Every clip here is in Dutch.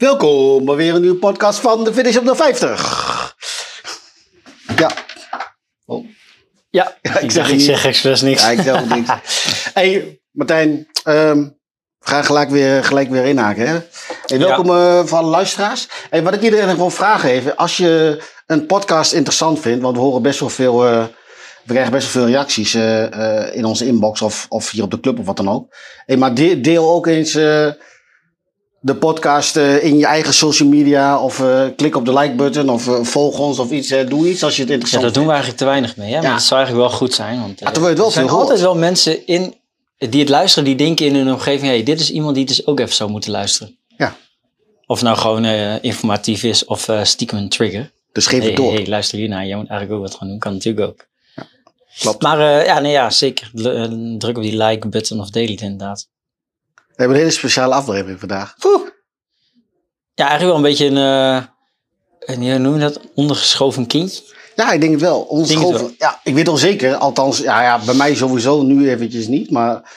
Welkom bij weer een nieuwe podcast van de Finish op de 50. Ja. Oh. Ja, Ja, ik ik, zeg ik niet- zeg expres niks. Ja, ik zeg ook niks. hey, Martijn. ehm, we gaan gelijk weer, gelijk weer inhaken. Hè? Hey, welkom eh, voor alle luisteraars. Hey, wat ik iedereen wil vragen even. Als je een podcast interessant vindt. Want we horen best wel veel... eh, we krijgen best wel veel reacties eh, eh, in onze inbox. Of, of hier op de club of wat dan ook. Hey, maar de- deel ook eens... de podcast eh, in je eigen social media. Of eh, klik op de like-button. Of eh, volg ons of iets. doe iets als je het Ja, interessant dat doen we eigenlijk te weinig mee. Hè? Maar Ja. dat zou eigenlijk wel goed zijn. Want, Ja, het wel er zijn hoort. altijd wel mensen in, die het luisteren die denken in hun omgeving... Hey, dit is iemand die dus ook even zou moeten luisteren. Ja. Of nou gewoon informatief is of stiekem een trigger. Dus geef Hey, het door. hey, luister hiernaar, jij moet eigenlijk ook wat gaan doen. Kan natuurlijk ook. Klopt. Maar ja, nee, ja, zeker. Druk op die like-button of deel het inderdaad. We hebben een hele speciale aflevering vandaag. Ja, eigenlijk wel een beetje een... eh een hoe noem je dat? Ondergeschoven kindje. Ja, ik denk het wel. Ons Denk het Ja, ik weet al zeker. Althans, ja, ja, bij mij sowieso, nu eventjes niet. Maar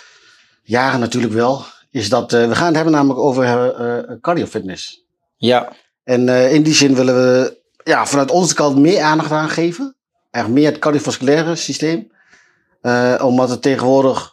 jaren natuurlijk wel. Is dat, eh, we gaan het hebben namelijk over eh cardiofitness. Ja, En eh, in die zin willen we ja, vanuit onze kant meer aandacht aan geven. Echt meer het cardiovasculaire systeem. Eh, omdat het tegenwoordig...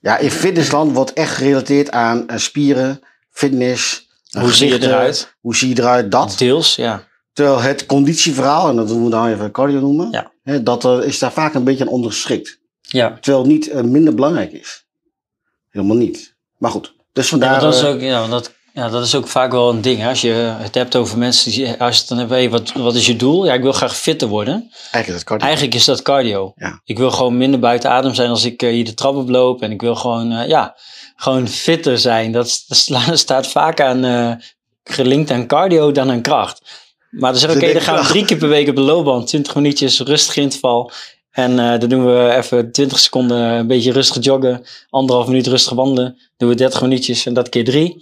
Ja, in fitnessland wordt echt gerelateerd aan eh, spieren, fitness... hoe zie je eruit? Hoe zie je eruit? Dat. Deels, ja. Terwijl het conditieverhaal, en dat doen we dan even cardio noemen, Ja. hè, dat er, is daar vaak een beetje aan ondergeschikt. Ja, Terwijl het niet eh, minder belangrijk is. Helemaal niet. Maar goed, dus vandaar... dat is eh, ook, ja, dat, ja, dat is ook vaak wel een ding. Hè? Als je het hebt over mensen, die, als je het dan hebt, hey, wat, wat is je doel? Ja, ik wil graag fitter worden. eigenlijk is het cardio. Eigenlijk is dat cardio. Ja. Ik wil gewoon minder buiten adem zijn als ik eh, hier de trap oploop. En ik wil gewoon, eh, ja, gewoon fitter zijn. Dat, dat staat vaak aan, eh, gelinkt aan cardio dan aan kracht. Maar dan zeg ik, oké, dan gaan we drie keer per week op de loopband. 20 minuutjes rustig interval. En dan doen we even 20 seconden een beetje rustig joggen. Anderhalf minuut rustig wandelen. Doen we 30 minuutjes en dat keer drie.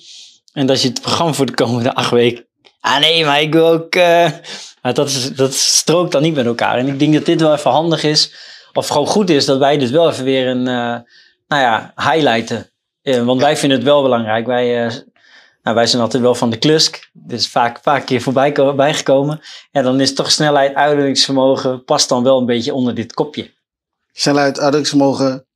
En dat is het programma voor de komende acht weken. Ah nee, maar ik wil ook... eh, maar dat, is, dat strookt dan niet met elkaar. En ik denk dat dit wel even handig is. Of gewoon goed is dat wij dit wel even weer een... eh, nou ja, highlighten. Eh, want wij vinden het wel belangrijk. Wij, nou, wij zijn altijd wel van de klusk. Dit is vaak, vaak een keer voorbij ko- bijgekomen. En dan is toch snelheid, uithoudingsvermogen... past dan wel een beetje onder dit kopje. Snelheid, uithoudingsvermogen.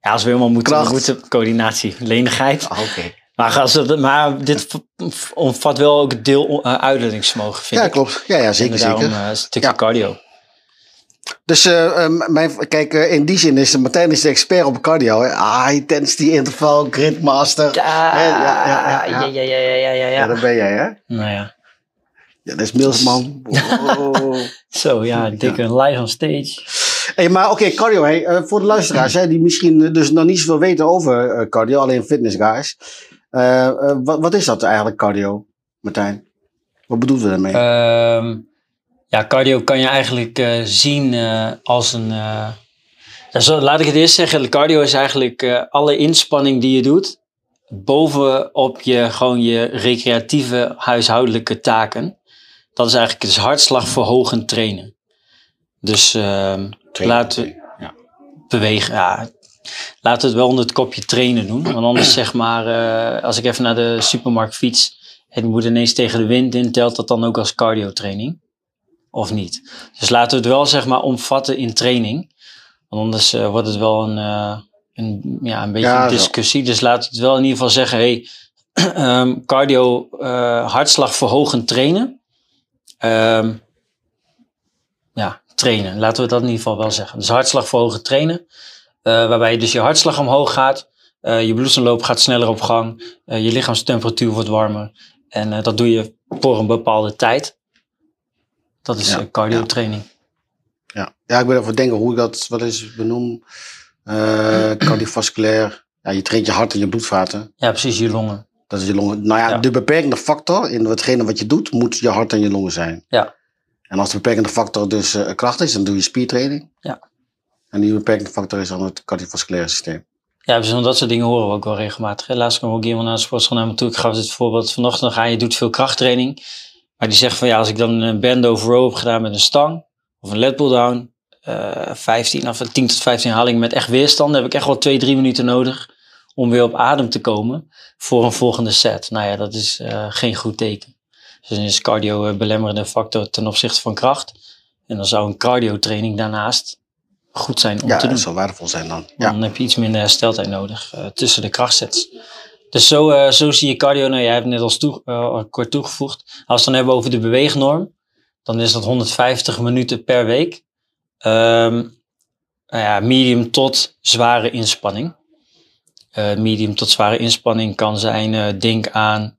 Ja, als we helemaal moeten, moeten coördinatie, lenigheid. Ah, Oké. Maar, als het, maar dit omvat wel ook deel uh, vind Ja, ik. klopt. Ja, ja zeker, En daarom, zeker. eh, het een stukje Ja. cardio. Dus eh, eh, mijn, kijk, eh, in die zin is Martijn is de expert op cardio. Hè? High intensity interval, gridmaster. Ja, ja, ja, ja, ja. ja, ja, ja, ja, ja, ja. Ja, dat ben jij, hè? Nou ja, Ja, dat is Milsman. Zo ja, dikke live on stage. Hey, maar oké, cardio. Hey, eh, voor de luisteraars hè, die misschien eh, dus nog niet zoveel weten over eh, cardio, alleen fitness guys. Eh, eh, wat, wat is dat eigenlijk, cardio, Martijn? Wat bedoelen we daarmee? Ehm, ja, cardio kan je eigenlijk eh, zien eh, als een... eh, ja, zo, laat ik het eerst zeggen, cardio is eigenlijk eh, alle inspanning die je doet... bovenop je, gewoon je recreatieve huishoudelijke taken. Dat is eigenlijk dus hartslagverhogend trainen. Dus ehm laten we Ja. bewegen. Ja, laten we het wel onder het kopje trainen doen. Want anders zeg maar, eh, als ik even naar de supermarkt fiets en ik moet ineens tegen de wind in, telt dat dan ook als cardio training? Of niet? Dus laten we het wel zeg maar omvatten in training. Want anders eh, wordt het wel een, eh, een, ja, een beetje Ja, een discussie. Dus laten we het wel in ieder geval zeggen, hey, ehm, cardio eh hartslagverhogend trainen. Ehm, ja, trainen. Laten we dat in ieder geval wel zeggen. Dus hartslagverhogend trainen. Eh, waarbij dus je hartslag omhoog gaat. eh, je bloedsomloop gaat sneller op gang. eh, je lichaamstemperatuur wordt warmer. En dat doe je voor een bepaalde tijd. Dat is Ja, cardio training. Ja. ja, ik ben even denken hoe ik dat, wat is benoemd? Eh cardiovasculair. Ja, je traint je hart en je bloedvaten. Ja, precies, je longen. Dat is je longen. Nou ja, Ja. de beperkende factor in hetgene wat je doet, moet je hart en je longen zijn. Ja. En als de beperkende factor dus kracht is, dan doe je spiertraining. Ja. En die beperkende factor is dan het cardiovasculaire systeem. Ja, dus dat soort dingen horen we ook wel regelmatig. Laatst kwam ook iemand naar de sportschool naar me toe. Ik gaf dit voorbeeld vanochtend. Ga je, doet veel krachttraining. Maar die zegt van ja, als ik dan een band over row heb gedaan met een stang. Of een lat pull down. eh 15 of 10 tot 15 halingen met echt weerstand. Dan heb ik echt wel 2, 3 minuten nodig. om weer op adem te komen voor een volgende set. Nou ja, dat is uh, geen goed teken. Dus dan is cardio een belemmerende factor ten opzichte van kracht. En dan zou een cardio training daarnaast goed zijn om ja, te doen. dat zou waardevol zijn dan. Ja. Dan heb je iets minder hersteltijd nodig uh, tussen de krachtsets. Dus zo, uh, zo zie je cardio, nou jij hebt het net als toe, uh, kort toegevoegd. Als we het dan hebben over de beweegnorm, dan is dat 150 minuten per week. Um, nou ja, medium tot zware inspanning. Medium tot zware inspanning kan zijn, denk aan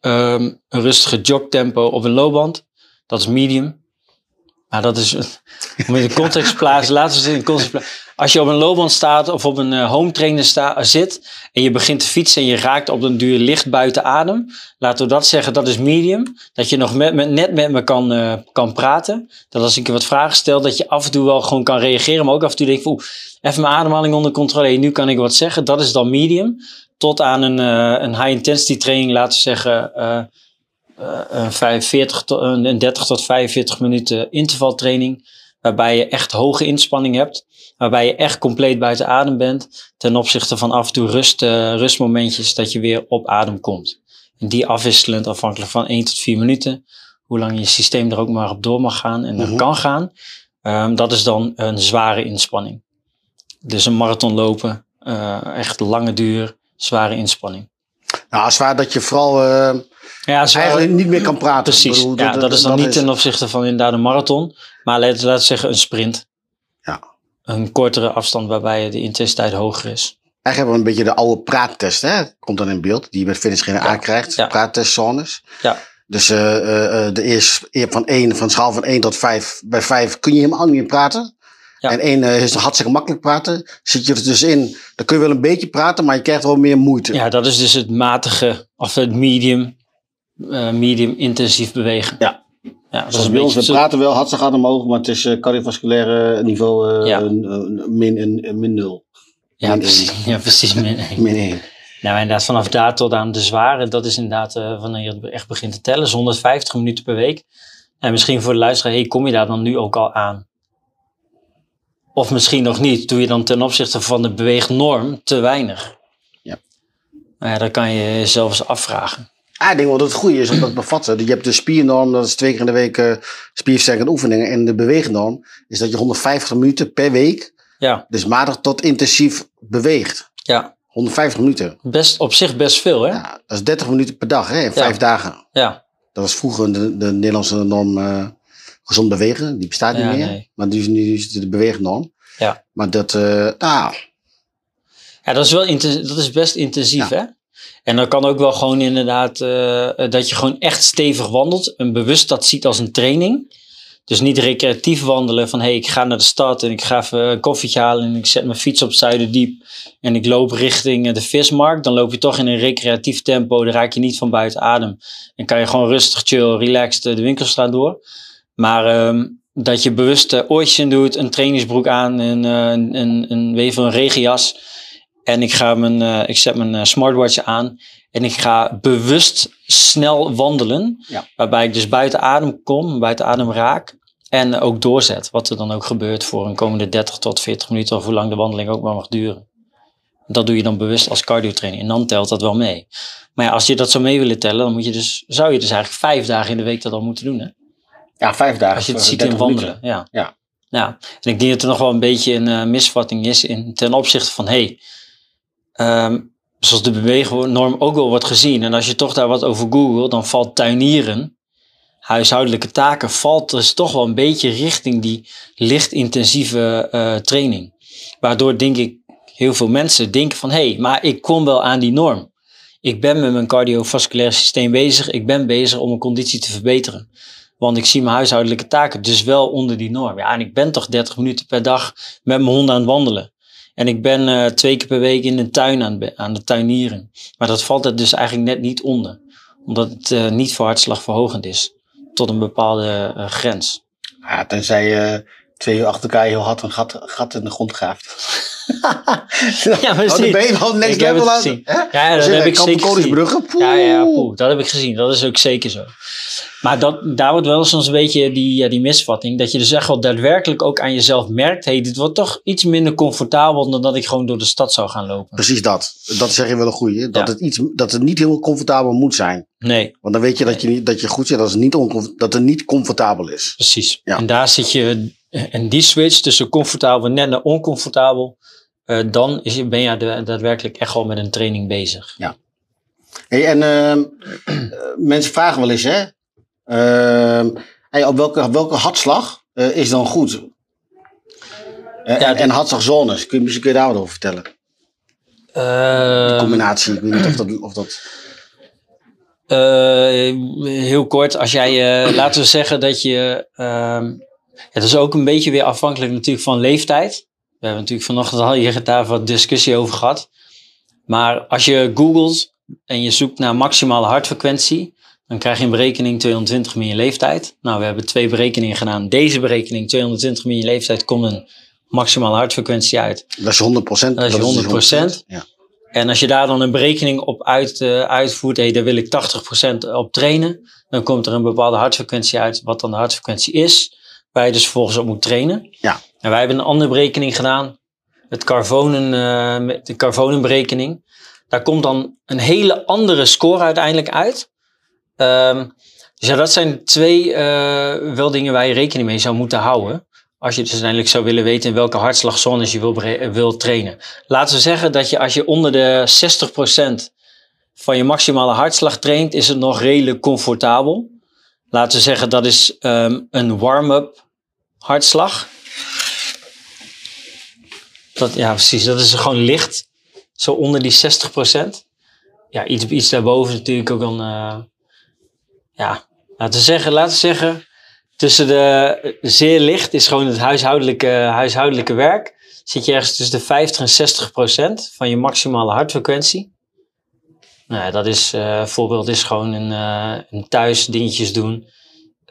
um, een rustige jogtempo op een loopband. Dat is medium. Maar dat is, om in de context plaatsen, laten we het in context plaatsen. Als je op een loopband staat of op een uh, home trainer sta, zit en je begint te fietsen en je raakt op een duur licht buiten adem, laten we dat zeggen, dat is medium. Dat je nog met, net met me kan, kan praten. Dat als ik je wat vragen stel, dat je af en toe wel gewoon kan reageren, maar ook af en toe denk ik, oeh, even mijn ademhaling onder controle, nu kan ik wat zeggen. Dat is dan medium. Tot aan een, een high intensity training, laten we zeggen, een, 45 tot, een 30 tot 45 minuten intervaltraining. Waarbij je echt hoge inspanning hebt. Waarbij je echt compleet buiten adem bent. Ten opzichte van af en toe rust, uh, rustmomentjes dat je weer op adem komt. En die afwisselend afhankelijk van 1 tot 4 minuten. Hoe lang je systeem er ook maar op door mag gaan en er mm-hmm. kan gaan. Um, dat is dan een zware inspanning. Dus een marathon lopen. Uh, echt lange duur. Zware inspanning. Nou, zwaar dat je vooral uh, ja, zwaar, eigenlijk niet meer kan praten. Precies, bedoel, ja, dat, dat, is dan dat niet is... ten opzichte van inderdaad een marathon. Maar laten we zeggen een sprint. Ja. Een kortere afstand waarbij de intensiteit hoger is. Eigenlijk hebben we een beetje de oude praattest, hè? Komt dan in beeld, die je met finish geen ja. aankrijgt. Ja. Praattestzones. Ja. Dus uh, uh, de eerste van 1, van schaal van 1 tot 5. Bij 5 kun je helemaal niet meer praten. Ja. En 1 uh, is hartstikke makkelijk praten. Zit je er dus in, dan kun je wel een beetje praten, maar je krijgt wel meer moeite. Ja, dat is dus het matige, of het medium, uh, medium intensief bewegen. Ja. Ja, bij ons, we praten wel hartstikke hard omhoog, maar het is uh, cardiovasculaire niveau uh, ja. min, min, min 0. Ja, min precies, ja, precies min 1. min 1. Nou, inderdaad, vanaf daar tot aan de zware, dat is inderdaad uh, wanneer je echt begint te tellen, is 150 minuten per week. En misschien voor de luisteraar, hey, kom je daar dan nu ook al aan? Of misschien nog niet, doe je dan ten opzichte van de beweegnorm te weinig? Ja. Nou ja, dat kan je jezelf eens afvragen. Ah, ik denk wel dat het goed is om dat te bevatten. Je hebt de spiernorm, dat is twee keer in de week uh, spierversterkende oefeningen. En de beweegnorm is dat je 150 minuten per week, ja. dus matig tot intensief beweegt. Ja. 150 minuten. Best, op zich best veel, hè? Ja, dat is 30 minuten per dag, hè? In vijf dagen. Ja. Dat was vroeger de, de Nederlandse norm uh, gezond bewegen. Die bestaat niet Ja, meer. nee. Maar nu is, nu is het de beweegnorm. Ja. Maar dat, uh, nou, Ja, dat is, wel dat is best intensief, hè? En dan kan ook wel gewoon inderdaad uh, dat je gewoon echt stevig wandelt. En bewust dat ziet als een training. Dus niet recreatief wandelen van hé, hey, ik ga naar de stad en ik ga even een koffietje halen en ik zet mijn fiets op Zuiderdiep en ik loop richting de vismarkt. Dan loop je toch in een recreatief tempo, dan raak je niet van buiten adem. En kan je gewoon rustig, chill, relaxed de winkelstraat door. Maar um, dat je bewust uh, in doet, een trainingsbroek aan, en, een, een, een, een regenjas. En ik, ga mijn, uh, ik zet mijn uh, smartwatch aan en ik ga bewust snel wandelen. Ja. Waarbij ik dus buiten adem kom, buiten adem raak. En ook doorzet, wat er dan ook gebeurt voor een komende 30 tot 40 minuten of hoe lang de wandeling ook maar mag duren. Dat doe je dan bewust als cardiotraining en dan telt dat wel mee. Maar ja, als je dat zou mee willen tellen, dan moet je dus, zou je dus eigenlijk vijf dagen in de week dat al moeten doen. Hè? ja, vijf dagen. Als je het ziet 30 in wandelen. Ja. Ja. ja. En ik denk dat er nog wel een beetje een uh, misvatting is in, ten opzichte van, hé, hey, um, zoals de beweegnorm ook wel wordt gezien. En als je toch daar wat over googelt, dan valt tuinieren, huishoudelijke taken, valt dus toch wel een beetje richting die lichtintensieve uh, training. Waardoor denk ik heel veel mensen denken van, hé, hey, maar ik kom wel aan die norm. Ik ben met mijn cardiovasculair systeem bezig. Ik ben bezig om mijn conditie te verbeteren. Want ik zie mijn huishoudelijke taken dus wel onder die norm. Ja, en ik ben toch 30 minuten per dag met mijn hond aan het wandelen. En ik ben uh, twee keer per week in de tuin aan, aan de tuinieren. Maar dat valt er dus eigenlijk net niet onder. Omdat het uh, niet voor hartslagverhogend is. Tot een bepaalde uh, grens. Ja, tenzij je twee uur achter elkaar heel hard een gat, gat in de grond graaft. ja, Oh, precies. dan ben je wel next Ik level aan. gezien. hè? Ja, dat heb ik zeker gezien. Ja, ja, poeh, dat heb ik gezien. Dat is ook zeker zo. Maar dat, daar wordt wel soms een beetje die, ja, die misvatting. Dat je dus echt wel daadwerkelijk ook aan jezelf merkt. hey, dit wordt toch iets minder comfortabel dan dat ik gewoon door de stad zou gaan lopen. Precies dat. Dat zeg je wel een goeie. Dat, Ja. het iets, dat het niet heel comfortabel moet zijn. Nee, Want dan weet je dat je, niet, dat je goed zit als het niet dat het niet comfortabel is. precies. Ja. En daar zit je, en die switch tussen comfortabel net naar oncomfortabel. Eh, dan is ben je da- daadwerkelijk echt wel met een training bezig. Hey, en ehm, eh, mensen vragen wel eens, hè? Ehm, hey, op welke, welke hartslag eh, is dan goed? Ja, en, en hartslagzones, kun je, misschien kun je daar wat over vertellen? Die combinatie, ik weet niet of dat... Of dat heel kort, als jij, laten we zeggen dat je. ehm het is ook een beetje weer afhankelijk natuurlijk van leeftijd. We hebben natuurlijk vanochtend al hier daar wat discussie over gehad. Maar als je googelt en je zoekt naar maximale hartfrequentie, dan krijg je een berekening 220 min je leeftijd. Nou, we hebben twee berekeningen gedaan. Deze berekening, 220 min je leeftijd, komt een maximale hartfrequentie uit. dat is 100 procent. Dat is 100%. Ja. En als je daar dan een berekening op uit, eh, uitvoert, hey, daar wil ik 80% op trainen, dan komt er een bepaalde hartfrequentie uit, wat dan de hartfrequentie is, waar je dus vervolgens op moet trainen. Ja. En wij hebben een andere berekening gedaan, het Carvonen, eh, met de Carvonen-berekening. Daar komt dan een hele andere score uiteindelijk uit. Ehm, dus ja, dat zijn twee eh, wel dingen waar je rekening mee zou moeten houden. Als je dus uiteindelijk zou willen weten in welke hartslagzones je wil, wil trainen. Laten we zeggen dat je als je onder de 60% van je maximale hartslag traint, is het nog redelijk comfortabel. Laten we zeggen dat is ehm, een warm-up hartslag. Dat, ja, precies. Dat is gewoon licht. Zo onder die 60%. Ja, iets, iets daarboven natuurlijk ook dan... eh, ja, laten we zeggen, laten zeggen... Tussen de eh, zeer licht is gewoon het huishoudelijke, huishoudelijke werk. Zit je ergens tussen de 50 en 60 procent van je maximale hartfrequentie. Nou, dat is, eh, een voorbeeld is gewoon een, eh, een thuis dingetjes doen.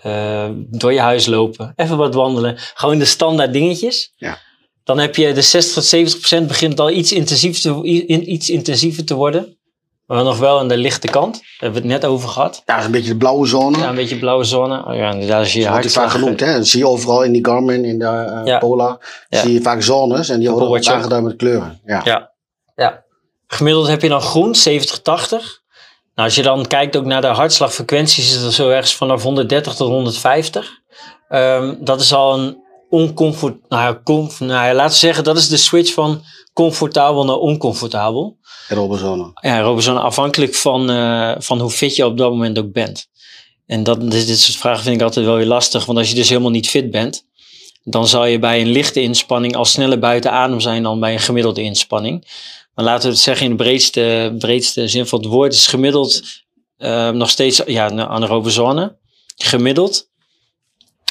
eh, door je huis lopen. Even wat wandelen. Gewoon de standaard dingetjes. Ja. Dan heb je de 60 tot 70 procent begint al iets intensiever te, iets intensiever te worden. Maar nog wel aan de lichte kant. Daar hebben we het net over gehad. Ja, dat is een beetje de blauwe zone. Ja, een beetje blauwe zone. Oh ja, inderdaad, als je je Dat vaak hartslag... genoemd. Hè? Dat zie je overal in die Garmin, in de eh, Ja. Polar. Ja. Zie je vaak zones en die worden aangeduid met kleuren. Ja. Ja. ja. Gemiddeld heb je dan groen, 70, 80. Nou, als je dan kijkt ook naar de hartslagfrequenties, is het zo ergens vanaf 130 tot 150. Ehm, dat is al een oncomfort... Nou ja, comf- nou ja, laten we zeggen, dat is de switch van comfortabel naar oncomfortabel. Aerobenzone. Ja, Robinson, afhankelijk van, eh, van hoe fit je op dat moment ook bent. En dat, dit, dit soort vragen vind ik altijd wel weer lastig, want als je dus helemaal niet fit bent, dan zal je bij een lichte inspanning al sneller buiten adem zijn dan bij een gemiddelde inspanning. Maar laten we het zeggen in de breedste, breedste zin van het woord, is gemiddeld eh, nog steeds ja, een anaerobe zone. Gemiddeld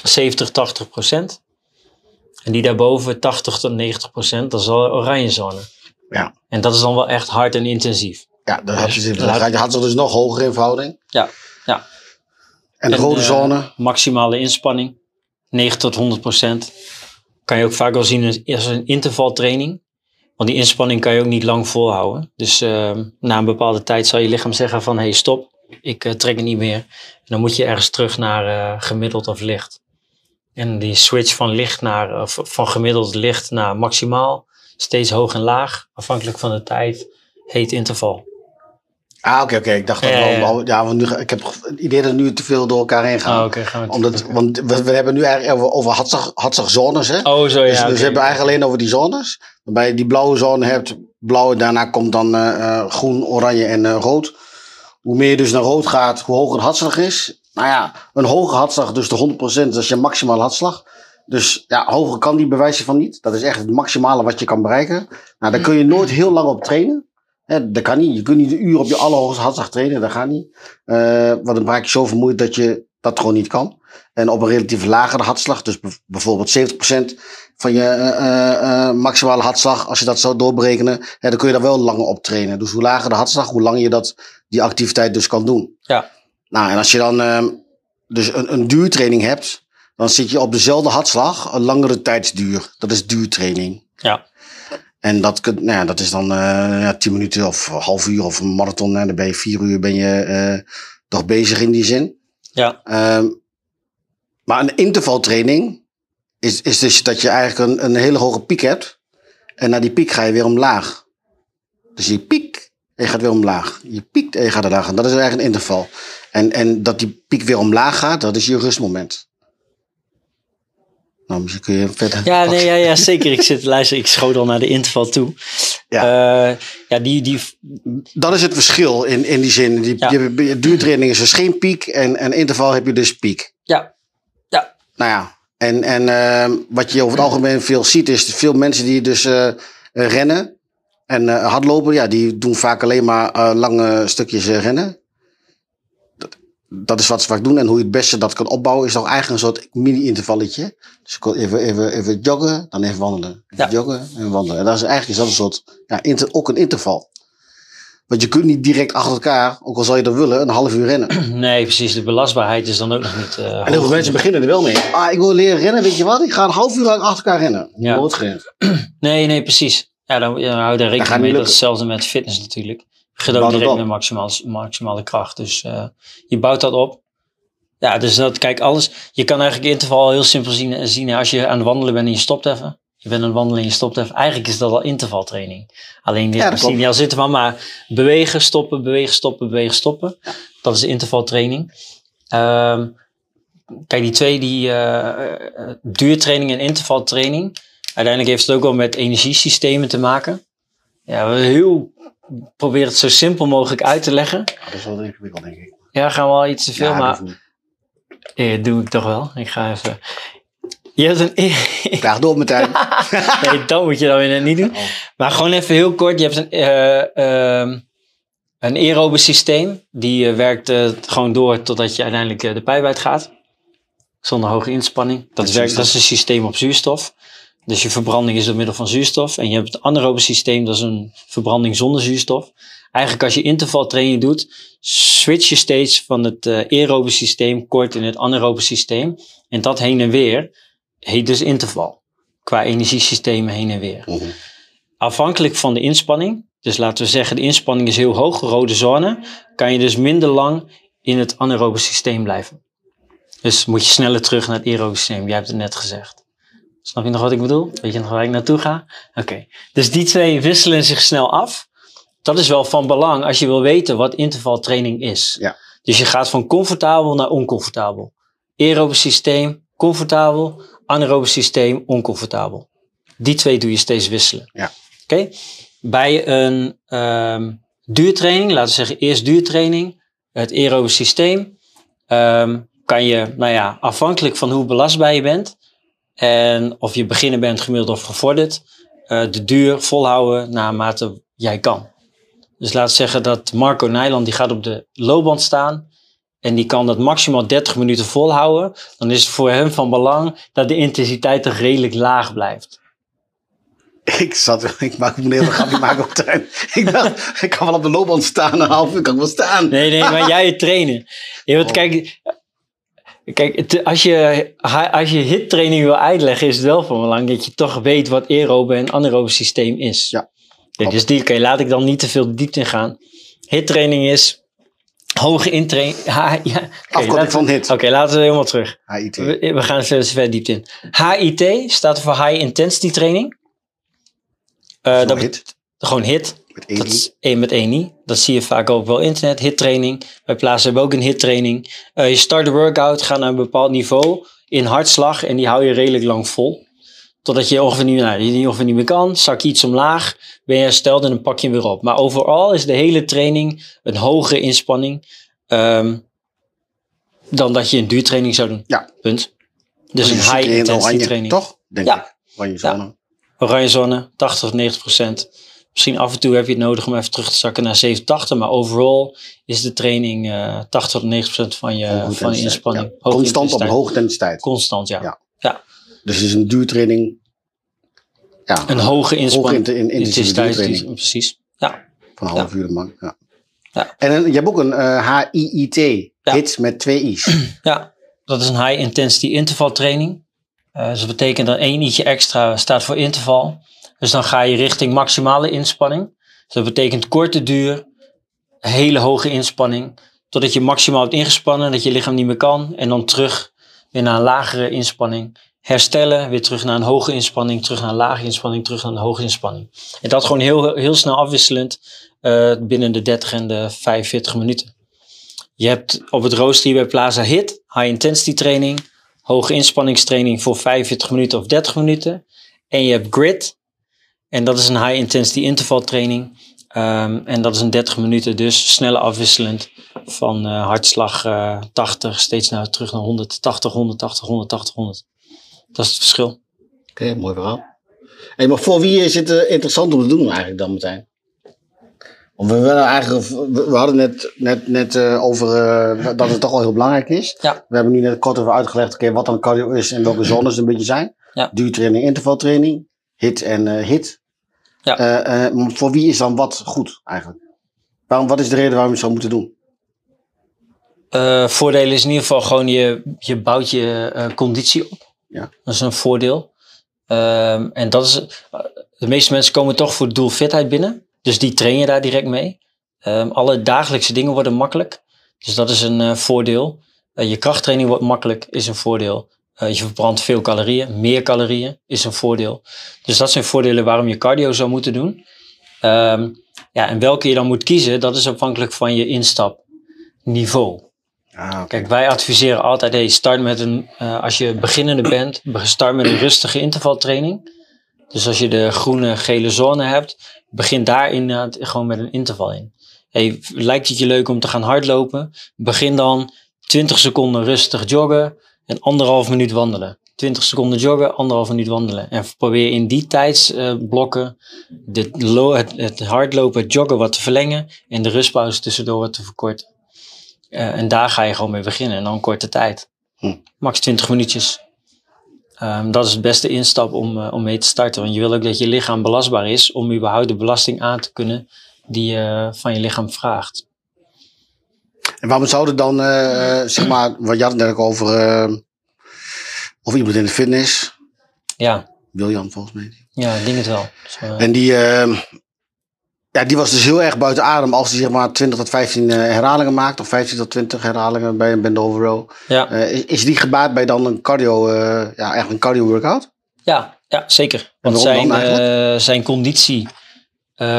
70, 80 procent. En die daarboven 80 tot 90 procent, dat is al oranje zone. Ja. En dat is dan wel echt hard en intensief. Ja, dan had je, gaat je hartslag dus nog hoger in verhouding. Ja, ja. En de En, rode eh, zone. Maximale inspanning, 9 tot 100 procent. Kan je ook vaak wel zien als- een intervaltraining. Want die inspanning kan je ook niet lang volhouden. Dus eh, na een bepaalde tijd zal je lichaam zeggen van... hey, stop, ik eh, trek het niet meer. En dan moet je ergens terug naar eh, gemiddeld of licht. En die switch van licht naar, of van gemiddeld licht naar maximaal... steeds hoog en laag, afhankelijk van de tijd, heet interval. Ah, oké, oké. Ik dacht dat Ja, we ja, ja. al- ja, want nu, ik heb het idee dat we nu te veel door elkaar heen gaan. Ah, gaan we het- Omdat, want we, we hebben nu eigenlijk over, over hartslagzones. Hè? Oh, zo ja. dus, dus we hebben eigenlijk alleen over die zones. Waarbij je die blauwe zone hebt, blauw, daarna komt dan eh, eh, groen, oranje en eh, rood. Hoe meer je dus naar rood gaat, hoe hoger de hartslag is. Nou ja, een hoge hartslag, dus de 100%, dat is je maximale hartslag. Dus ja, hoger kan die bewijzen van niet. Dat is echt het maximale wat je kan bereiken. Nou, daar kun je nooit heel lang op trainen. Dat kan niet. Je kunt niet een uur op je allerhoogste hartslag trainen. Dat gaat niet. Eh, want dan raak je zo vermoeid dat je dat gewoon niet kan. En op een relatief lagere hartslag, dus bijvoorbeeld 70% van je eh, eh, maximale hartslag, als je dat zou doorberekenen, dan kun je daar wel langer op trainen. Dus hoe lager de hartslag, hoe langer je dat, die activiteit dus kan doen. Ja. Nou, en als je dan ehm, dus een, een duurtraining hebt, dan zit je op dezelfde hartslag, een langere tijdsduur. Dat is duurtraining. Ja. En dat, nou ja, dat is dan uh, ja, tien minuten of half uur of een marathon. En dan ben je vier uur ben je uh, toch bezig in die zin. Ja. Um, maar een intervaltraining is, is dus dat je eigenlijk een, een hele hoge piek hebt. En na die piek ga je weer omlaag. Dus je piek en je gaat weer omlaag. Je piekt en je gaat omlaag. En dat is eigenlijk een interval. En, en dat die piek weer omlaag gaat, dat is je rustmoment. Nou, misschien kun je verder. Ja, nee, ja, ja, zeker. Ik zit te luisteren. Ik schoot al naar de interval toe. Ja, uh, ja die, die... Dat is het verschil in, in die zin. Die, ja. duurtraining is dus geen piek en, en interval heb je dus piek. Ja. ja. Nou ja, en, en uh, wat je over het algemeen veel ziet is veel mensen die dus uh, rennen en hardlopen. Ja, die doen vaak alleen maar lange stukjes rennen dat is wat ze vaak doen. En hoe je het beste dat kan opbouwen, is toch eigenlijk een soort mini-intervalletje. Dus even, even, even joggen, dan even wandelen. Even ja. joggen en wandelen. En dat is eigenlijk is dat een soort, ja, inter, ook een interval. Want je kunt niet direct achter elkaar, ook al zou je dat willen, een half uur rennen. Nee, precies. De belastbaarheid is dan ook nog niet. Uh, en heel veel mensen beginnen er wel mee. Ah, ik wil leren rennen, weet je wat? Ik ga een half uur lang achter elkaar rennen. Ja. Nooit. Nee, nee, precies. Ja, dan, dan hou je daar rekening mee. Dat is hetzelfde met fitness natuurlijk. Direct met maximaal, maximale kracht. Dus uh, je bouwt dat op. Ja, dus dat, kijk, alles. Je kan eigenlijk interval heel simpel zien, zien als je aan het wandelen bent en je stopt even. Je bent aan het wandelen en je stopt even. Eigenlijk is dat al intervaltraining. Alleen dit ja, niet als interval, maar bewegen, stoppen, bewegen, stoppen, bewegen, stoppen. Dat is intervaltraining. Um, kijk, die twee, die uh, duurtraining en intervaltraining. Uiteindelijk heeft het ook wel met energiesystemen te maken. Ja, heel probeer het zo simpel mogelijk uit te leggen. dat is wel ingewikkeld, denk ik. Ja, gaan we al iets te veel, ja, maar ja, doe ik toch wel. Ik ga even. Je hebt een. Graag door meteen. nee, dat moet je dan weer niet doen. Oh. Maar gewoon even heel kort. Je hebt een, uh, uh, een aerobe systeem. Die uh, werkt uh, gewoon door totdat je uiteindelijk de pijp uitgaat. Zonder hoge inspanning. Dat, werkt, dat is een systeem op zuurstof. Dus je verbranding is door middel van zuurstof. En je hebt het anaerobe systeem, dat is een verbranding zonder zuurstof. Eigenlijk als je intervaltraining doet, switch je steeds van het uh, aerobe systeem kort in het anaerobe systeem. En dat heen en weer heet dus interval. Qua energiesystemen heen en weer. Mhm. Afhankelijk van de inspanning, dus laten we zeggen de inspanning is heel hoog, rode zone, kan je dus minder lang in het anaerobe systeem blijven. Dus moet je sneller terug naar het aerobe systeem. Jij hebt het net gezegd. Snap je nog wat ik bedoel? Weet je nog waar ik naartoe ga? Oké. Dus die twee wisselen zich snel af. Dat is wel van belang als je wil weten wat intervaltraining is. Ja. Dus je gaat van comfortabel naar oncomfortabel. Aerobe systeem, comfortabel. Anaerobe systeem, oncomfortabel. Die twee doe je steeds wisselen. Ja. Oké? Bij een um, duurtraining, laten we zeggen eerst duurtraining, het aerobe systeem, um, kan je, nou ja, afhankelijk van hoe belastbaar je bent, en of je beginner bent, gemiddeld of gevorderd, uh, de duur volhouden naarmate jij kan. Dus laat zeggen dat Marco Nijland die gaat op de loopband staan en die kan dat maximaal 30 minuten volhouden. Dan is het voor hem van belang dat de intensiteit toch redelijk laag blijft. Ik zat, ik maak een heel grapje maken op tuin. Ik dacht, ik kan wel op de loopband staan, een half uur kan ik wel staan. Nee, nee, maar jij trainen. Je wilt, oh. kijk, Kijk, als je, als je hittraining wil uitleggen, is het wel van belang dat je toch weet wat aerobe en anaerobe systeem is. Ja. dus die okay, laat ik dan niet te veel diepte in gaan. Hittraining is hoge intraining. Ja, okay, Afkorting van hit. Oké, laten we helemaal terug. HIT. We, we gaan er ver diepte in. HIT staat voor High Intensity Training. Uh, dat hit. Gewoon hit. Met één dat is één met één niet. Dat zie je vaak ook wel internet. Hit training. Bij plaatsen hebben we ook een hit training. Uh, je start de workout, ga naar een bepaald niveau in hartslag en die hou je redelijk lang vol. Totdat je ongeveer niet, nou, je ongeveer niet meer kan. Zak je iets omlaag, ben je hersteld en dan pak je hem weer op. Maar overal is de hele training een hogere inspanning um, dan dat je een duurtraining zou doen. Ja. Punt. Dus een high intensity training. Toch? Denk ja. ik. Oranje zone. Ja. Oranje zone, 80 of 90 procent. Misschien af en toe heb je het nodig om even terug te zakken naar 87, maar overal is de training uh, 80 tot 90 procent van je, van je inspanning. Ja. Constant op een hoge intensiteit. Constant, ja. ja. ja. Dus het is een duurtraining. Ja, een hoge inspanning. Hoge in, in, intensiteit. Precies. Ja. Van een half uur lang. Ja. Ja. En je hebt ook een uh, HIIT, ja. hits met twee I's. Ja, dat is een high intensity interval training. Uh, dus dat betekent dat één i'tje extra staat voor interval. Dus dan ga je richting maximale inspanning. Dus dat betekent korte duur, hele hoge inspanning. Totdat je maximaal hebt ingespannen, dat je lichaam niet meer kan. En dan terug weer naar een lagere inspanning. Herstellen, weer terug naar een hoge inspanning, terug naar een lage inspanning, terug naar een hoge inspanning. En dat gewoon heel, heel snel afwisselend uh, binnen de 30 en de 45 minuten. Je hebt op het rooster hier bij Plaza HIT, high intensity training, hoge inspanningstraining voor 45 minuten of 30 minuten. En je hebt grid, en dat is een high intensity intervaltraining. Um, en dat is een 30 minuten, dus snelle afwisselend van uh, hartslag uh, 80 steeds naar terug naar 180, 180, 180, 100. Dat is het verschil. Oké, okay, mooi verhaal. Hey, maar voor wie is het uh, interessant om te doen eigenlijk dan meteen? Want we, willen eigenlijk, we hadden net, net, net over dat het toch wel heel belangrijk is. Ja. We hebben nu net kort over uitgelegd okay, wat dan cardio is en welke zones een beetje zijn. Ja. Duurtraining, intervaltraining, hit en hit. Ja. voor wie is dan wat goed eigenlijk? Waarom, wat is de reden waarom je het zou moeten doen? voordeel is in ieder geval gewoon je, je bouwt je conditie op. Ja. Dat is een voordeel. Ehm, en dat is, de meeste mensen komen toch voor doelfitheid binnen. Dus die train je daar direct mee. Um, alle dagelijkse dingen worden makkelijk. Dus dat is een uh, voordeel. Uh, je krachttraining wordt makkelijk, is een voordeel. Uh, je verbrandt veel calorieën, meer calorieën is een voordeel. Dus dat zijn voordelen waarom je cardio zou moeten doen. Um, ja, en welke je dan moet kiezen, dat is afhankelijk van je instapniveau. Ah, okay. Kijk, wij adviseren altijd, hey, start met een, als je beginnende bent, start met een rustige intervaltraining. Dus als je de groene, gele zone hebt, begin daar inderdaad gewoon met een interval in. Hey, lijkt het je leuk om te gaan hardlopen? Begin dan 20 seconden rustig joggen en anderhalf minuut wandelen. 20 seconden joggen, anderhalf minuut wandelen. En probeer in die tijdsblokken uh, het, het hardlopen, het joggen wat te verlengen en de rustpauze tussendoor wat te verkorten. Uh, en daar ga je gewoon mee beginnen en dan korte tijd. Hm. Max 20 minuutjes. Um, dat is het beste instap om, uh, om mee te starten. Want je wil ook dat je lichaam belastbaar is om überhaupt de belasting aan te kunnen die je van je lichaam vraagt. En waarom zouden dan, uh, zeg maar, wat je had het net ook over, uh, of iemand in de fitness. Ja. William volgens mij. Ja, ik denk het wel. Dus, en die, ehm, ja, die was dus heel erg buiten adem als hij zeg maar 20 tot 15 herhalingen maakt. Of 15 tot 20 herhalingen bij een bend over row. Ja. Is, is die gebaat bij dan een cardio, ja, eigenlijk een cardio workout? Ja, ja zeker. Want zijn, zijn conditie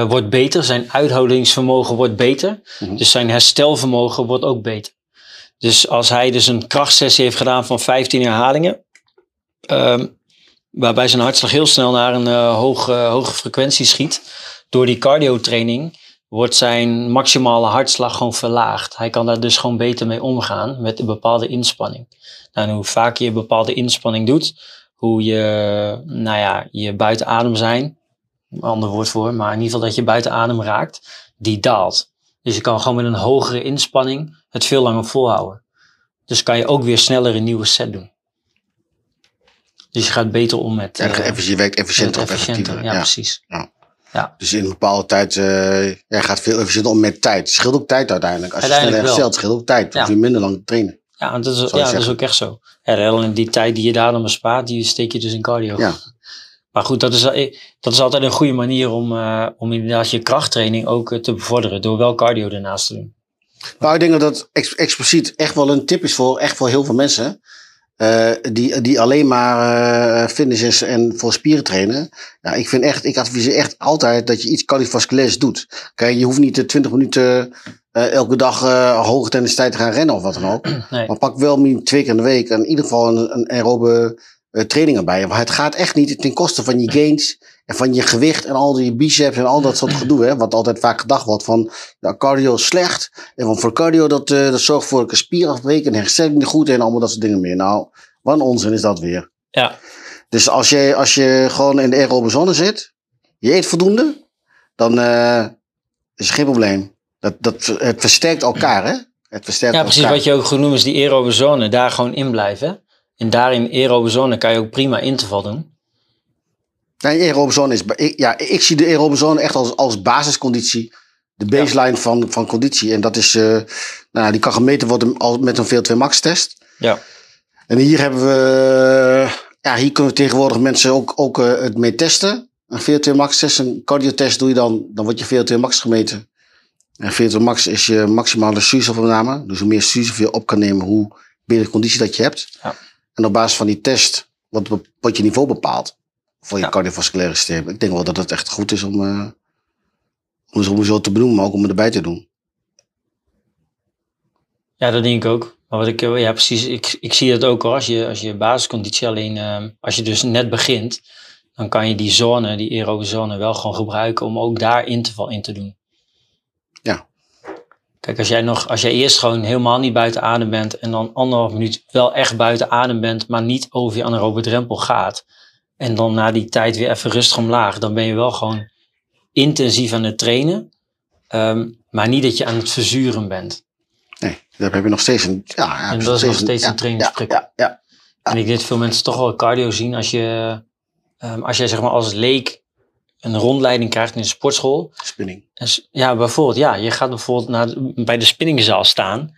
wordt beter. Zijn uithoudingsvermogen wordt beter. Mhm. Mm -hmm. Dus zijn herstelvermogen wordt ook beter. Dus als hij dus een krachtsessie heeft gedaan van 15 herhalingen. Um, waarbij zijn hartslag heel snel naar een hoge, hoge frequentie schiet door die cardiotraining wordt zijn maximale hartslag gewoon verlaagd. Hij kan daar dus gewoon beter mee omgaan met een bepaalde inspanning. Nou, en hoe vaker je een bepaalde inspanning doet, hoe je, nou ja, je buiten adem zijn, een ander woord voor, maar in ieder geval dat je buiten adem raakt, die daalt. Dus je kan gewoon met een hogere inspanning het veel langer volhouden. Dus kan je ook weer sneller een nieuwe set doen. Dus je gaat beter om met... Ja, uh, je werkt efficiënter of efficiënter. effectiever. Ja, ja, precies. Ja. Ja. Dus in een bepaalde tijd, uh, jij gaat veel efficiënter om met tijd. Het scheelt ook tijd uiteindelijk. Als je sneller herstelt, scheelt ook tijd. Dan je minder lang trainen. Ja, dat is, ja, dat is ook echt zo. Ja, alleen die tijd die je daar dan bespaart, die steek je dus in cardio. Ja. Maar goed, dat is, eh, dat is altijd een goede manier om, uh, om inderdaad je krachttraining ook uh, te bevorderen. Door wel cardio ernaast te doen. Nou, ik denk dat dat ex expliciet echt wel een tip is voor, echt voor heel veel mensen. Uh, die, die alleen maar uh, fitness en voor spieren trainen. Ja, ik vind echt, ik adviseer echt altijd dat je iets cardiovasculairs doet. Kijk, je hoeft niet de 20 minuten uh, elke dag hoge intensiteit te gaan rennen of wat dan ook. Nee. Maar pak wel twee keer in de week in ieder geval een, een aerobe training erbij. Maar het gaat echt niet ten koste van je gains en van je gewicht en al die biceps en al dat soort gedoe. Hè, wat altijd vaak gedacht wordt van ja, cardio is slecht. En van voor cardio dat, uh, dat zorgt voor een spier afbreken en herstelling niet goed en allemaal dat soort dingen meer. Nou, wat een onzin is dat weer. Ja, Dus als je, als je gewoon in de aerobe zone zit, je eet voldoende, dan uh, is er geen probleem. Dat, dat, het versterkt elkaar, hè? Het versterkt ja precies. elkaar. Wat je ook goed noemt is die aerobe zone. Daar gewoon in blijven. En daar in aerobe zone kan je ook prima interval doen. Nee, aerobe zone is, ik, ja, ik zie de aerobe zone echt als, als basisconditie. De baseline ja. van, van conditie. En dat is, uh, nou, die kan gemeten worden met een VO2 max test. Ja. En hier hebben we, ja, hier kunnen we tegenwoordig mensen ook, ook uh, het mee testen. een VO2 max test, een cardiotest doe je dan, dan wordt je VO2 max gemeten. En VO2 max is je maximale zuurstofopname. Dus hoe meer zuurstof je op kan nemen, hoe betere conditie dat je hebt. Ja. En op basis van die test wordt, wordt je niveau bepaald voor je Ja. cardiovasculaire systeem. Ik denk wel dat het echt goed is om, eh om, om zo te benoemen, maar ook om het erbij te doen. Ja, dat denk ik ook. Maar wat ik, eh, ja, precies. Ik, ik zie dat ook hoor. Als je, als je basisconditie alleen, ehm, als je dus net begint, dan kan je die zone, die aerobe zone, wel gewoon gebruiken om ook daar interval in te doen. Kijk, als jij nog, als jij eerst gewoon helemaal niet buiten adem bent en dan anderhalf minuut wel echt buiten adem bent, maar niet over je anaerobe drempel gaat. En dan na die tijd weer even rustig omlaag, dan ben je wel gewoon intensief aan het trainen. Ehm, maar niet dat je aan het verzuren bent. Nee, daar heb je nog steeds een... Ja, ja, En dat is nog steeds een trainingsprikkel. Ja, ja, En ik denk dat veel mensen toch wel cardio zien als je, ehm, als jij zeg maar als leek een rondleiding krijgt in een sportschool. spinning. En ja, bijvoorbeeld, ja, je gaat bijvoorbeeld naar, de- bij de spinningzaal staan.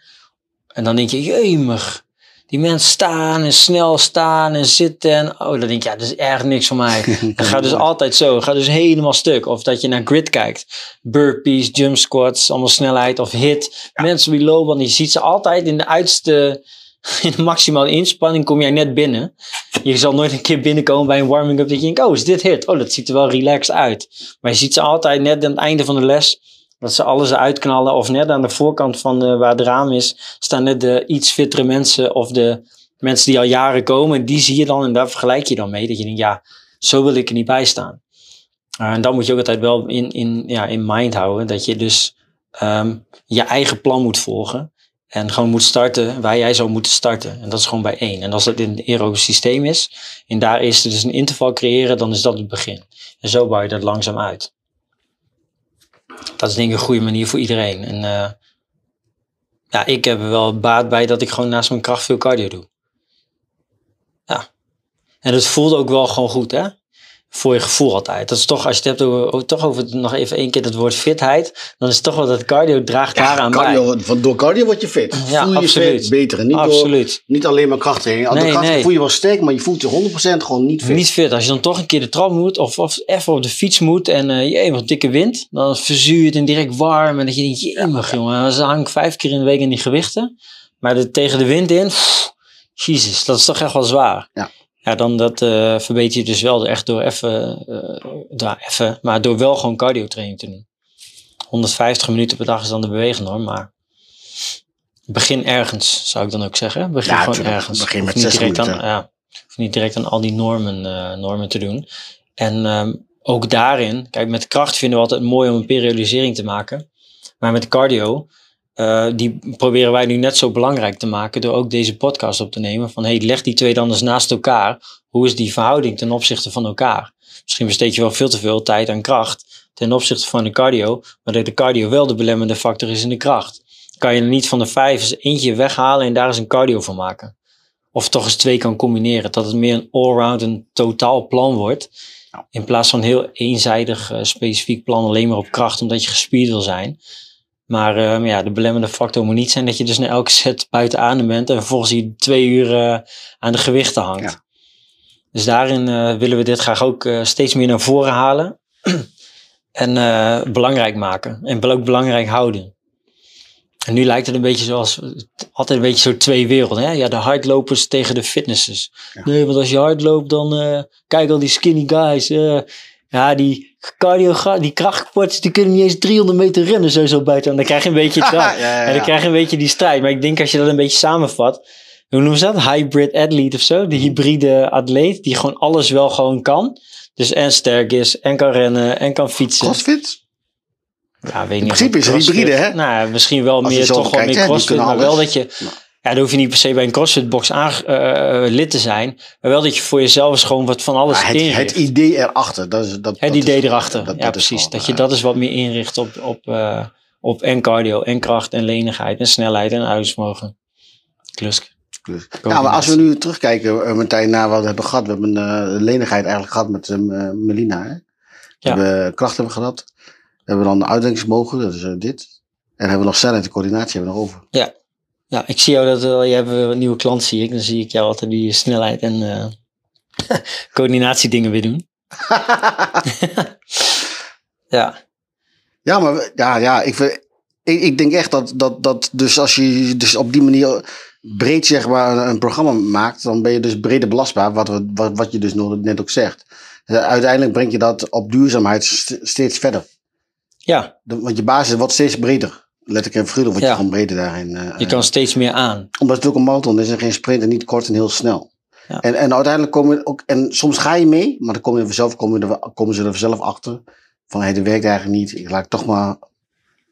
En dan denk je, jemig, die mensen staan en snel staan en zitten. En, oh, dan denk je, ja, dat is erg niks voor mij. Het gaat dus altijd zo, het gaat dus helemaal stuk. Of dat je naar grid kijkt. Burpees, jump squats, allemaal snelheid of hit. Mensen die lopen, want je ziet ze altijd in de uitste, in maximale inspanning kom jij net binnen. Je zal nooit een keer binnenkomen bij een warming-up dat je denkt, oh, is dit hit? Oh, dat ziet er wel relaxed uit. Maar je ziet ze altijd net aan het einde van de les, dat ze alles eruit knallen. Of net aan de voorkant van waar het raam is, staan net de iets fittere mensen of de mensen die al jaren komen. Die zie je dan en daar vergelijk je dan mee. Dat je denkt, ja, zo wil ik er niet bij staan. Uh, en dan moet je ook altijd wel in, in, ja, in mind houden dat je dus ehm, je eigen plan moet volgen. En gewoon moet starten waar jij zou moeten starten. En dat is gewoon bij één. En als dat in het aerobe systeem is, en daar is dus een interval creëren, dan is dat het begin. En zo bouw je dat langzaam uit. Dat is denk ik een goede manier voor iedereen. En uh, ja, ik heb er wel baat bij dat ik gewoon naast mijn kracht veel cardio doe. Ja. En het voelt ook wel gewoon goed, hè? Voor je gevoel altijd. Dat is toch, als je het hebt over, toch over nog even één keer het woord fitheid, dan is het toch wel dat cardio draagt Ja, daaraan cardio, bij. van, door cardio word je fit. Ja, voel je absoluut. fit beter. En niet, door, Absoluut. niet alleen maar krachttraining. Door Nee, kracht nee. voel je wel sterk, maar je voelt je 100% gewoon niet fit. Niet fit. Als je dan toch een keer de trap moet of, of even op de fiets moet en uh, je wat dikke wind, dan verzuur je het en direct warm. En dat je denkt, jemig jongen, dan hang ik vijf keer in de week in die gewichten. Maar de, tegen de wind in, pff, jezus, dat is toch echt wel zwaar. Ja. Ja, dan dat uh, verbeter je dus wel echt door even, uh, even, maar door wel gewoon cardio training te doen. 150 minuten per dag is dan de beweegnorm, maar begin ergens, zou ik dan ook zeggen. Begin Ja, gewoon tuurlijk. ergens. Begin met niet 60 direct aan, minuten. ja, hoeft niet direct aan al die normen, uh, normen te doen. En um, ook daarin, kijk, met kracht vinden we altijd mooi om een periodisering te maken. Maar met cardio, uh, die proberen wij nu net zo belangrijk te maken door ook deze podcast op te nemen. Van hey, leg die twee dan eens naast elkaar. Hoe is die verhouding ten opzichte van elkaar? Misschien besteed je wel veel te veel tijd aan kracht ten opzichte van de cardio, maar dat de cardio wel de belemmerende factor is in de kracht. Kan je er niet van de vijf eens eentje weghalen en daar eens een cardio van maken? Of toch eens twee kan combineren, dat het meer een allround, een totaal plan wordt. In plaats van heel eenzijdig uh, specifiek plan alleen maar op kracht omdat je gespierd wil zijn. Maar uh, ja, de belemmerende factor moet niet zijn dat je dus na elke set buiten adem bent en vervolgens je twee uur uh, aan de gewichten hangt. Ja. Dus daarin uh, willen we dit graag ook steeds meer naar voren halen en belangrijk maken en ook belangrijk houden. En nu lijkt het een beetje zoals, altijd een beetje zo twee werelden. Hè? Ja, de hardlopers tegen de fitnessers. Ja. Nee, want als je hard loopt, dan kijk al die skinny guys. Ja, die cardio, die die kunnen niet eens 300 meter rennen zo zo buiten. En dan krijg je een beetje dat. ja, ja, en dan krijg je een beetje die strijd. Maar ik denk als je dat een beetje samenvat. Hoe noemen ze dat? Hybrid athlete of zo. De hybride atleet, die gewoon alles wel gewoon kan. Dus en sterk is, en kan rennen, en kan fietsen. Crossfit? Ja, weet In niet principe is het hybride, hè? Nou, misschien wel Als meer, toch wel meer crossfit, maar wel dat je... Ja, dan hoef je niet per se bij een crossfit-box aan, uh, lid te zijn. Maar wel dat je voor jezelf eens gewoon wat van alles Ja, het, inricht. het idee erachter. Dat is, dat, Het dat idee is- erachter, dat- ja dat is precies. dat je eh, dat eens wat meer inricht op, op, uh, op en cardio, en kracht, en lenigheid, en snelheid, en uitsmogen. Klusk. Dus- Ja, maar als we nu terugkijken, uh, Martijn, naar wat we hebben gehad. We hebben uh, lenigheid eigenlijk gehad met Melina. Hè? We hebben kracht hebben gehad. We hebben dan uitdenkingsmogen, dat is dit. En hebben we nog snelheid en coördinatie hebben we nog over. Ja, ik zie jou dat wel. Je hebt een nieuwe klant, zie ik. Dan zie ik jou altijd die snelheid en uh, coördinatie dingen weer doen. ja. Ja, maar ja, ja ik, ik, ik denk echt dat, dat, dat dus als je dus op die manier breed zeg maar een, programma maakt, dan ben je dus breder belastbaar, wat, we- wat, wat je dus net ook zegt. Eh, Uiteindelijk breng je dat op duurzaamheid st- steeds verder. ja, Want je basis wordt steeds breder. Letterlijk en figuurlijk wordt Ja. je gewoon breder daarin. eh, je kan steeds meer aan. omdat het ook een marathon is en geen sprint en niet kort en heel snel. Ja. En, en uiteindelijk komen we ook, en soms ga je mee, maar dan komen, je vanzelf, komen, er, komen ze er zelf achter. Van hé, dat werkt eigenlijk niet. Ik laat toch maar een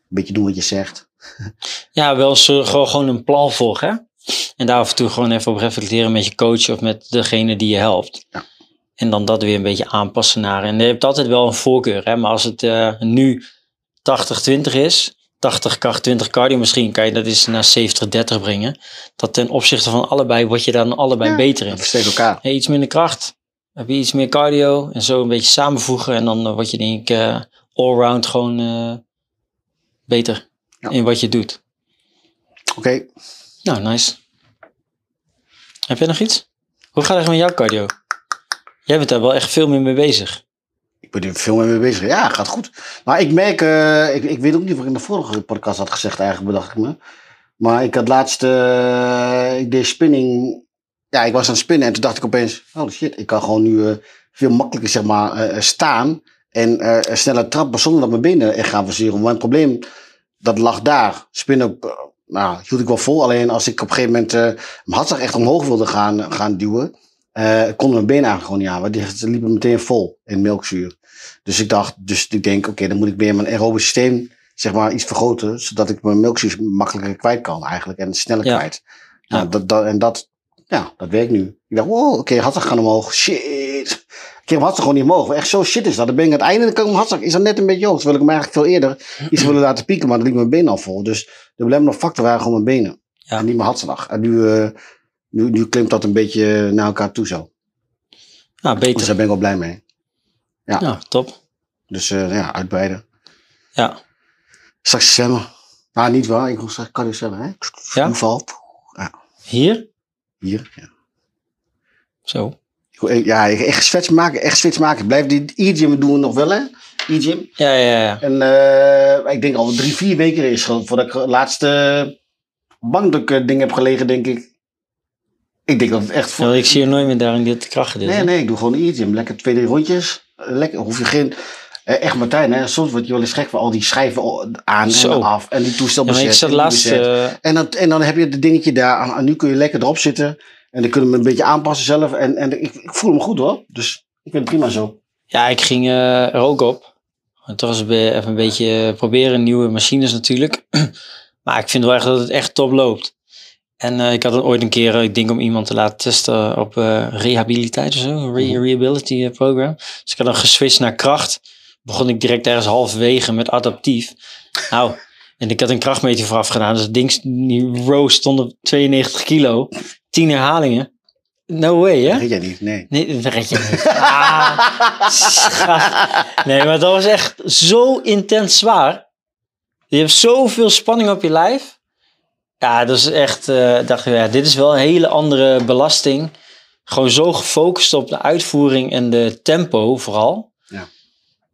beetje doen wat je zegt. Ja, wel zo, gewoon, gewoon een plan volgen. Hè? En daar af en toe gewoon even op reflecteren met je coach of met degene die je helpt. Ja. En dan dat weer een beetje aanpassen naar. En je hebt altijd wel een voorkeur. Hè? Maar als het eh, nu 80-20 is, 80 kracht, 20 cardio, misschien kan je dat eens naar 70-30 brengen. Dat ten opzichte van allebei word je dan allebei Ja, beter in. Dat versteekt elkaar. Hey, iets minder kracht. Heb je iets meer cardio en zo een beetje samenvoegen. En dan eh, word je denk ik eh, allround gewoon eh, beter Ja. in wat je doet. Oké. Nou, nice. Heb jij nog iets? Hoe gaat het met jouw cardio? Jij bent daar wel echt veel meer mee bezig. Ik ben er veel mee bezig. Ja, gaat goed. Maar ik merk, eh, ik, ik weet ook niet wat ik in de vorige podcast had gezegd eigenlijk, bedacht ik me. Maar ik had laatst, eh, ik deed spinning. Ja, ik was aan het spinnen en toen dacht ik opeens, oh shit, ik kan gewoon nu eh, veel makkelijker zeg maar staan en sneller trappen zonder dat mijn benen echt gaan verzuren. Maar mijn probleem, dat lag daar. Spinnen, nou, hield ik wel vol. Alleen als ik op een gegeven moment mijn hartslag echt omhoog wilde gaan, gaan duwen, eh konden mijn benen eigenlijk gewoon niet aan. Want die ze liepen meteen vol in melkzuur. Dus ik dacht, dus ik denk, oké, dan moet ik meer mijn aerobisch systeem zeg maar iets vergroten, zodat ik mijn melkzuur makkelijker kwijt kan eigenlijk en sneller Ja. kwijt. Nou, Ja. dat, dat, en dat, ja, dat werkt nu. Ik dacht, wow, oké, hartslag gaan omhoog. Shit. Ik mijn hartslag gewoon niet omhoog. Echt zo shit is dat. Dan ben ik aan het einde, dan kan mijn hartslag is dan net een beetje hoog. Terwijl ik hem eigenlijk veel eerder iets willen laten pieken, maar dan liep mijn benen al vol. Dus de belemmerende factor waren gewoon mijn benen. Ja. En niet mijn hartslag. En nu, eh, nu, nu klimt dat een beetje naar elkaar toe zo. Nou, Dus beter. daar ben ik wel blij mee. ja. Nou, top. Dus eh, ja, uitbreiden. Ja. Straks zwemmen. Nou, niet waar. Ik kan je zwemmen, hè? Ja? Toeval. Hier? Hier. Ja. Zo. Ja, echt switch maken. Echt switch maken. Blijf die e-gym doen we nog wel, hè? E-gym. Ja, ja, ja. En eh, ik denk al drie, vier weken is voordat ik het laatste bankdruk eh, ding heb gelegen, denk ik. Ik denk dat het echt voor... Ja, ik zie je nooit meer daar in dit krachten. Dus, Nee, hè? nee, ik doe gewoon e-gym. Lekker twee, drie rondjes. Lekker, hoef je geen... eh, echt Martijn, hè. Soms word je wel eens gek van al die schijven aan Zo. en af. En die toestel Ja, bezet. ik zat laatst... eh, En dan, en dan heb je het dingetje daar. En nu kun je lekker erop zitten. En dan kunnen we hem een beetje aanpassen zelf. En, en ik, ik voel me goed hoor. Dus ik het prima zo. Ja, ik ging eh, er ook op. Toch eens even een beetje proberen, nieuwe machines natuurlijk. maar ik vind wel echt dat het echt top loopt. En eh, ik had het ooit een keer, eh, ik denk om iemand te laten testen op eh, rehabiliteit of zo, een re- Mhm. rehability eh, program. Dus ik had dan geswitcht naar kracht. Begon ik direct ergens halverwege met adaptief. Nou, en ik had een krachtmeter vooraf gedaan. Dus het ding, die row stond op 92 kilo. 10 herhalingen. No way, hè? Dat weet jij niet. Nee. Nee, dat red je niet. Ah, nee, maar dat was echt zo intens zwaar. Je hebt zoveel spanning op je lijf. Ja, dat is echt... eh dacht ik, ja, dit is wel een hele andere belasting. Gewoon zo gefocust op de uitvoering en de tempo vooral. Ja.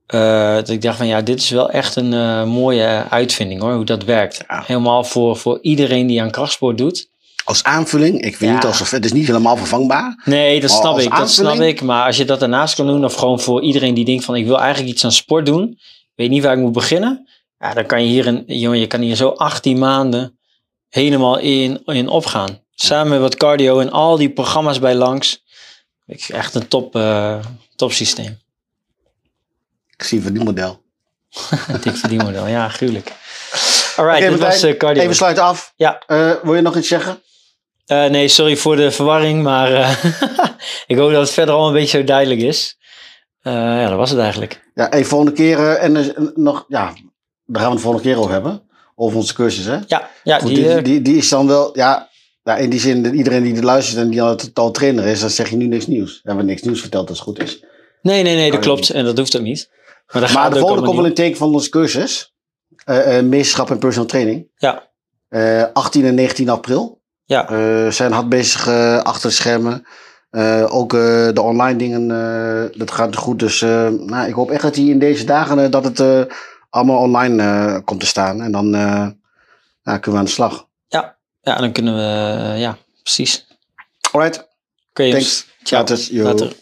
Eh, dat ik dacht van ja, dit is wel echt een eh, mooie uitvinding hoor, hoe dat werkt. Ja. Helemaal voor, voor iedereen die aan krachtsport doet. Als aanvulling. Ik vind Ja. niet alsof het is niet helemaal vervangbaar. Nee, dat snap ik. Dat snap ik. Maar als je dat daarnaast kan doen, of gewoon voor iedereen die denkt van ik wil eigenlijk iets aan sport doen, weet niet waar ik moet beginnen. Ja, dan kan je hier een, jongen, je kan hier zo 18 maanden helemaal in, in opgaan. Samen met wat cardio en al die programma's bij langs. Ik echt een top, eh top systeem. Ik zie van die model. Een dik verdienmodel. Ja, gruwelijk. Alright, Oké, dit was eh, cardio. Even sluiten af. Ja. Eh, wil je nog iets zeggen? Nee, sorry voor de verwarring, maar ik hoop dat het verder al een beetje zo duidelijk is. Ja, dat was het eigenlijk. Ja, even volgende keer. en nog, ja, daar gaan we het volgende keer over hebben. Over onze cursus, hè? Ja, ja Goed, die, die, eh, die, die is dan wel, ja, ja, in die zin, dat iedereen die er luistert en die al totaal trainer is, dan zeg je nu niks nieuws. We hebben niks nieuws verteld als het goed is. nee, nee, nee, dat Oh, klopt. En dat hoeft ook niet. Maar, daar Maar gaat de volgende komt wel een teken van onze cursus. eh eh, meesterschap en personal training. Ja. Eh, 18 en 19 april. Ja. Zijn hard bezig achter de schermen. ook de online dingen, dat gaat goed. Dus nou, ik hoop echt dat hij in deze dagen dat het allemaal online komt te staan. En dan nou, kunnen we aan de slag. Ja, ja dan kunnen we, ja, precies. Alright. Thanks. Ciao. Later. Yo. Later.